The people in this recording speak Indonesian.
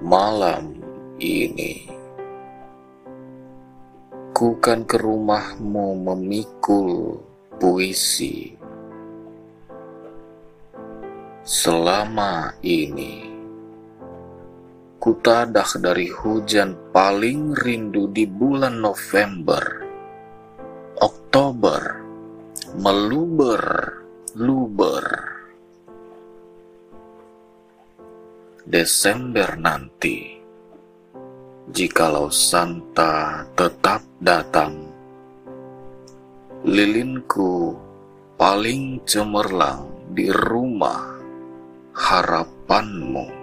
malam ini. Ku kan ke rumahmu memikul puisi. Selama ini, ku tadah dari hujan paling rindu di bulan November, Oktober, meluber, luber. Desember nanti, jikalau Santa tetap datang, lilinku paling cemerlang di rumah harapanmu.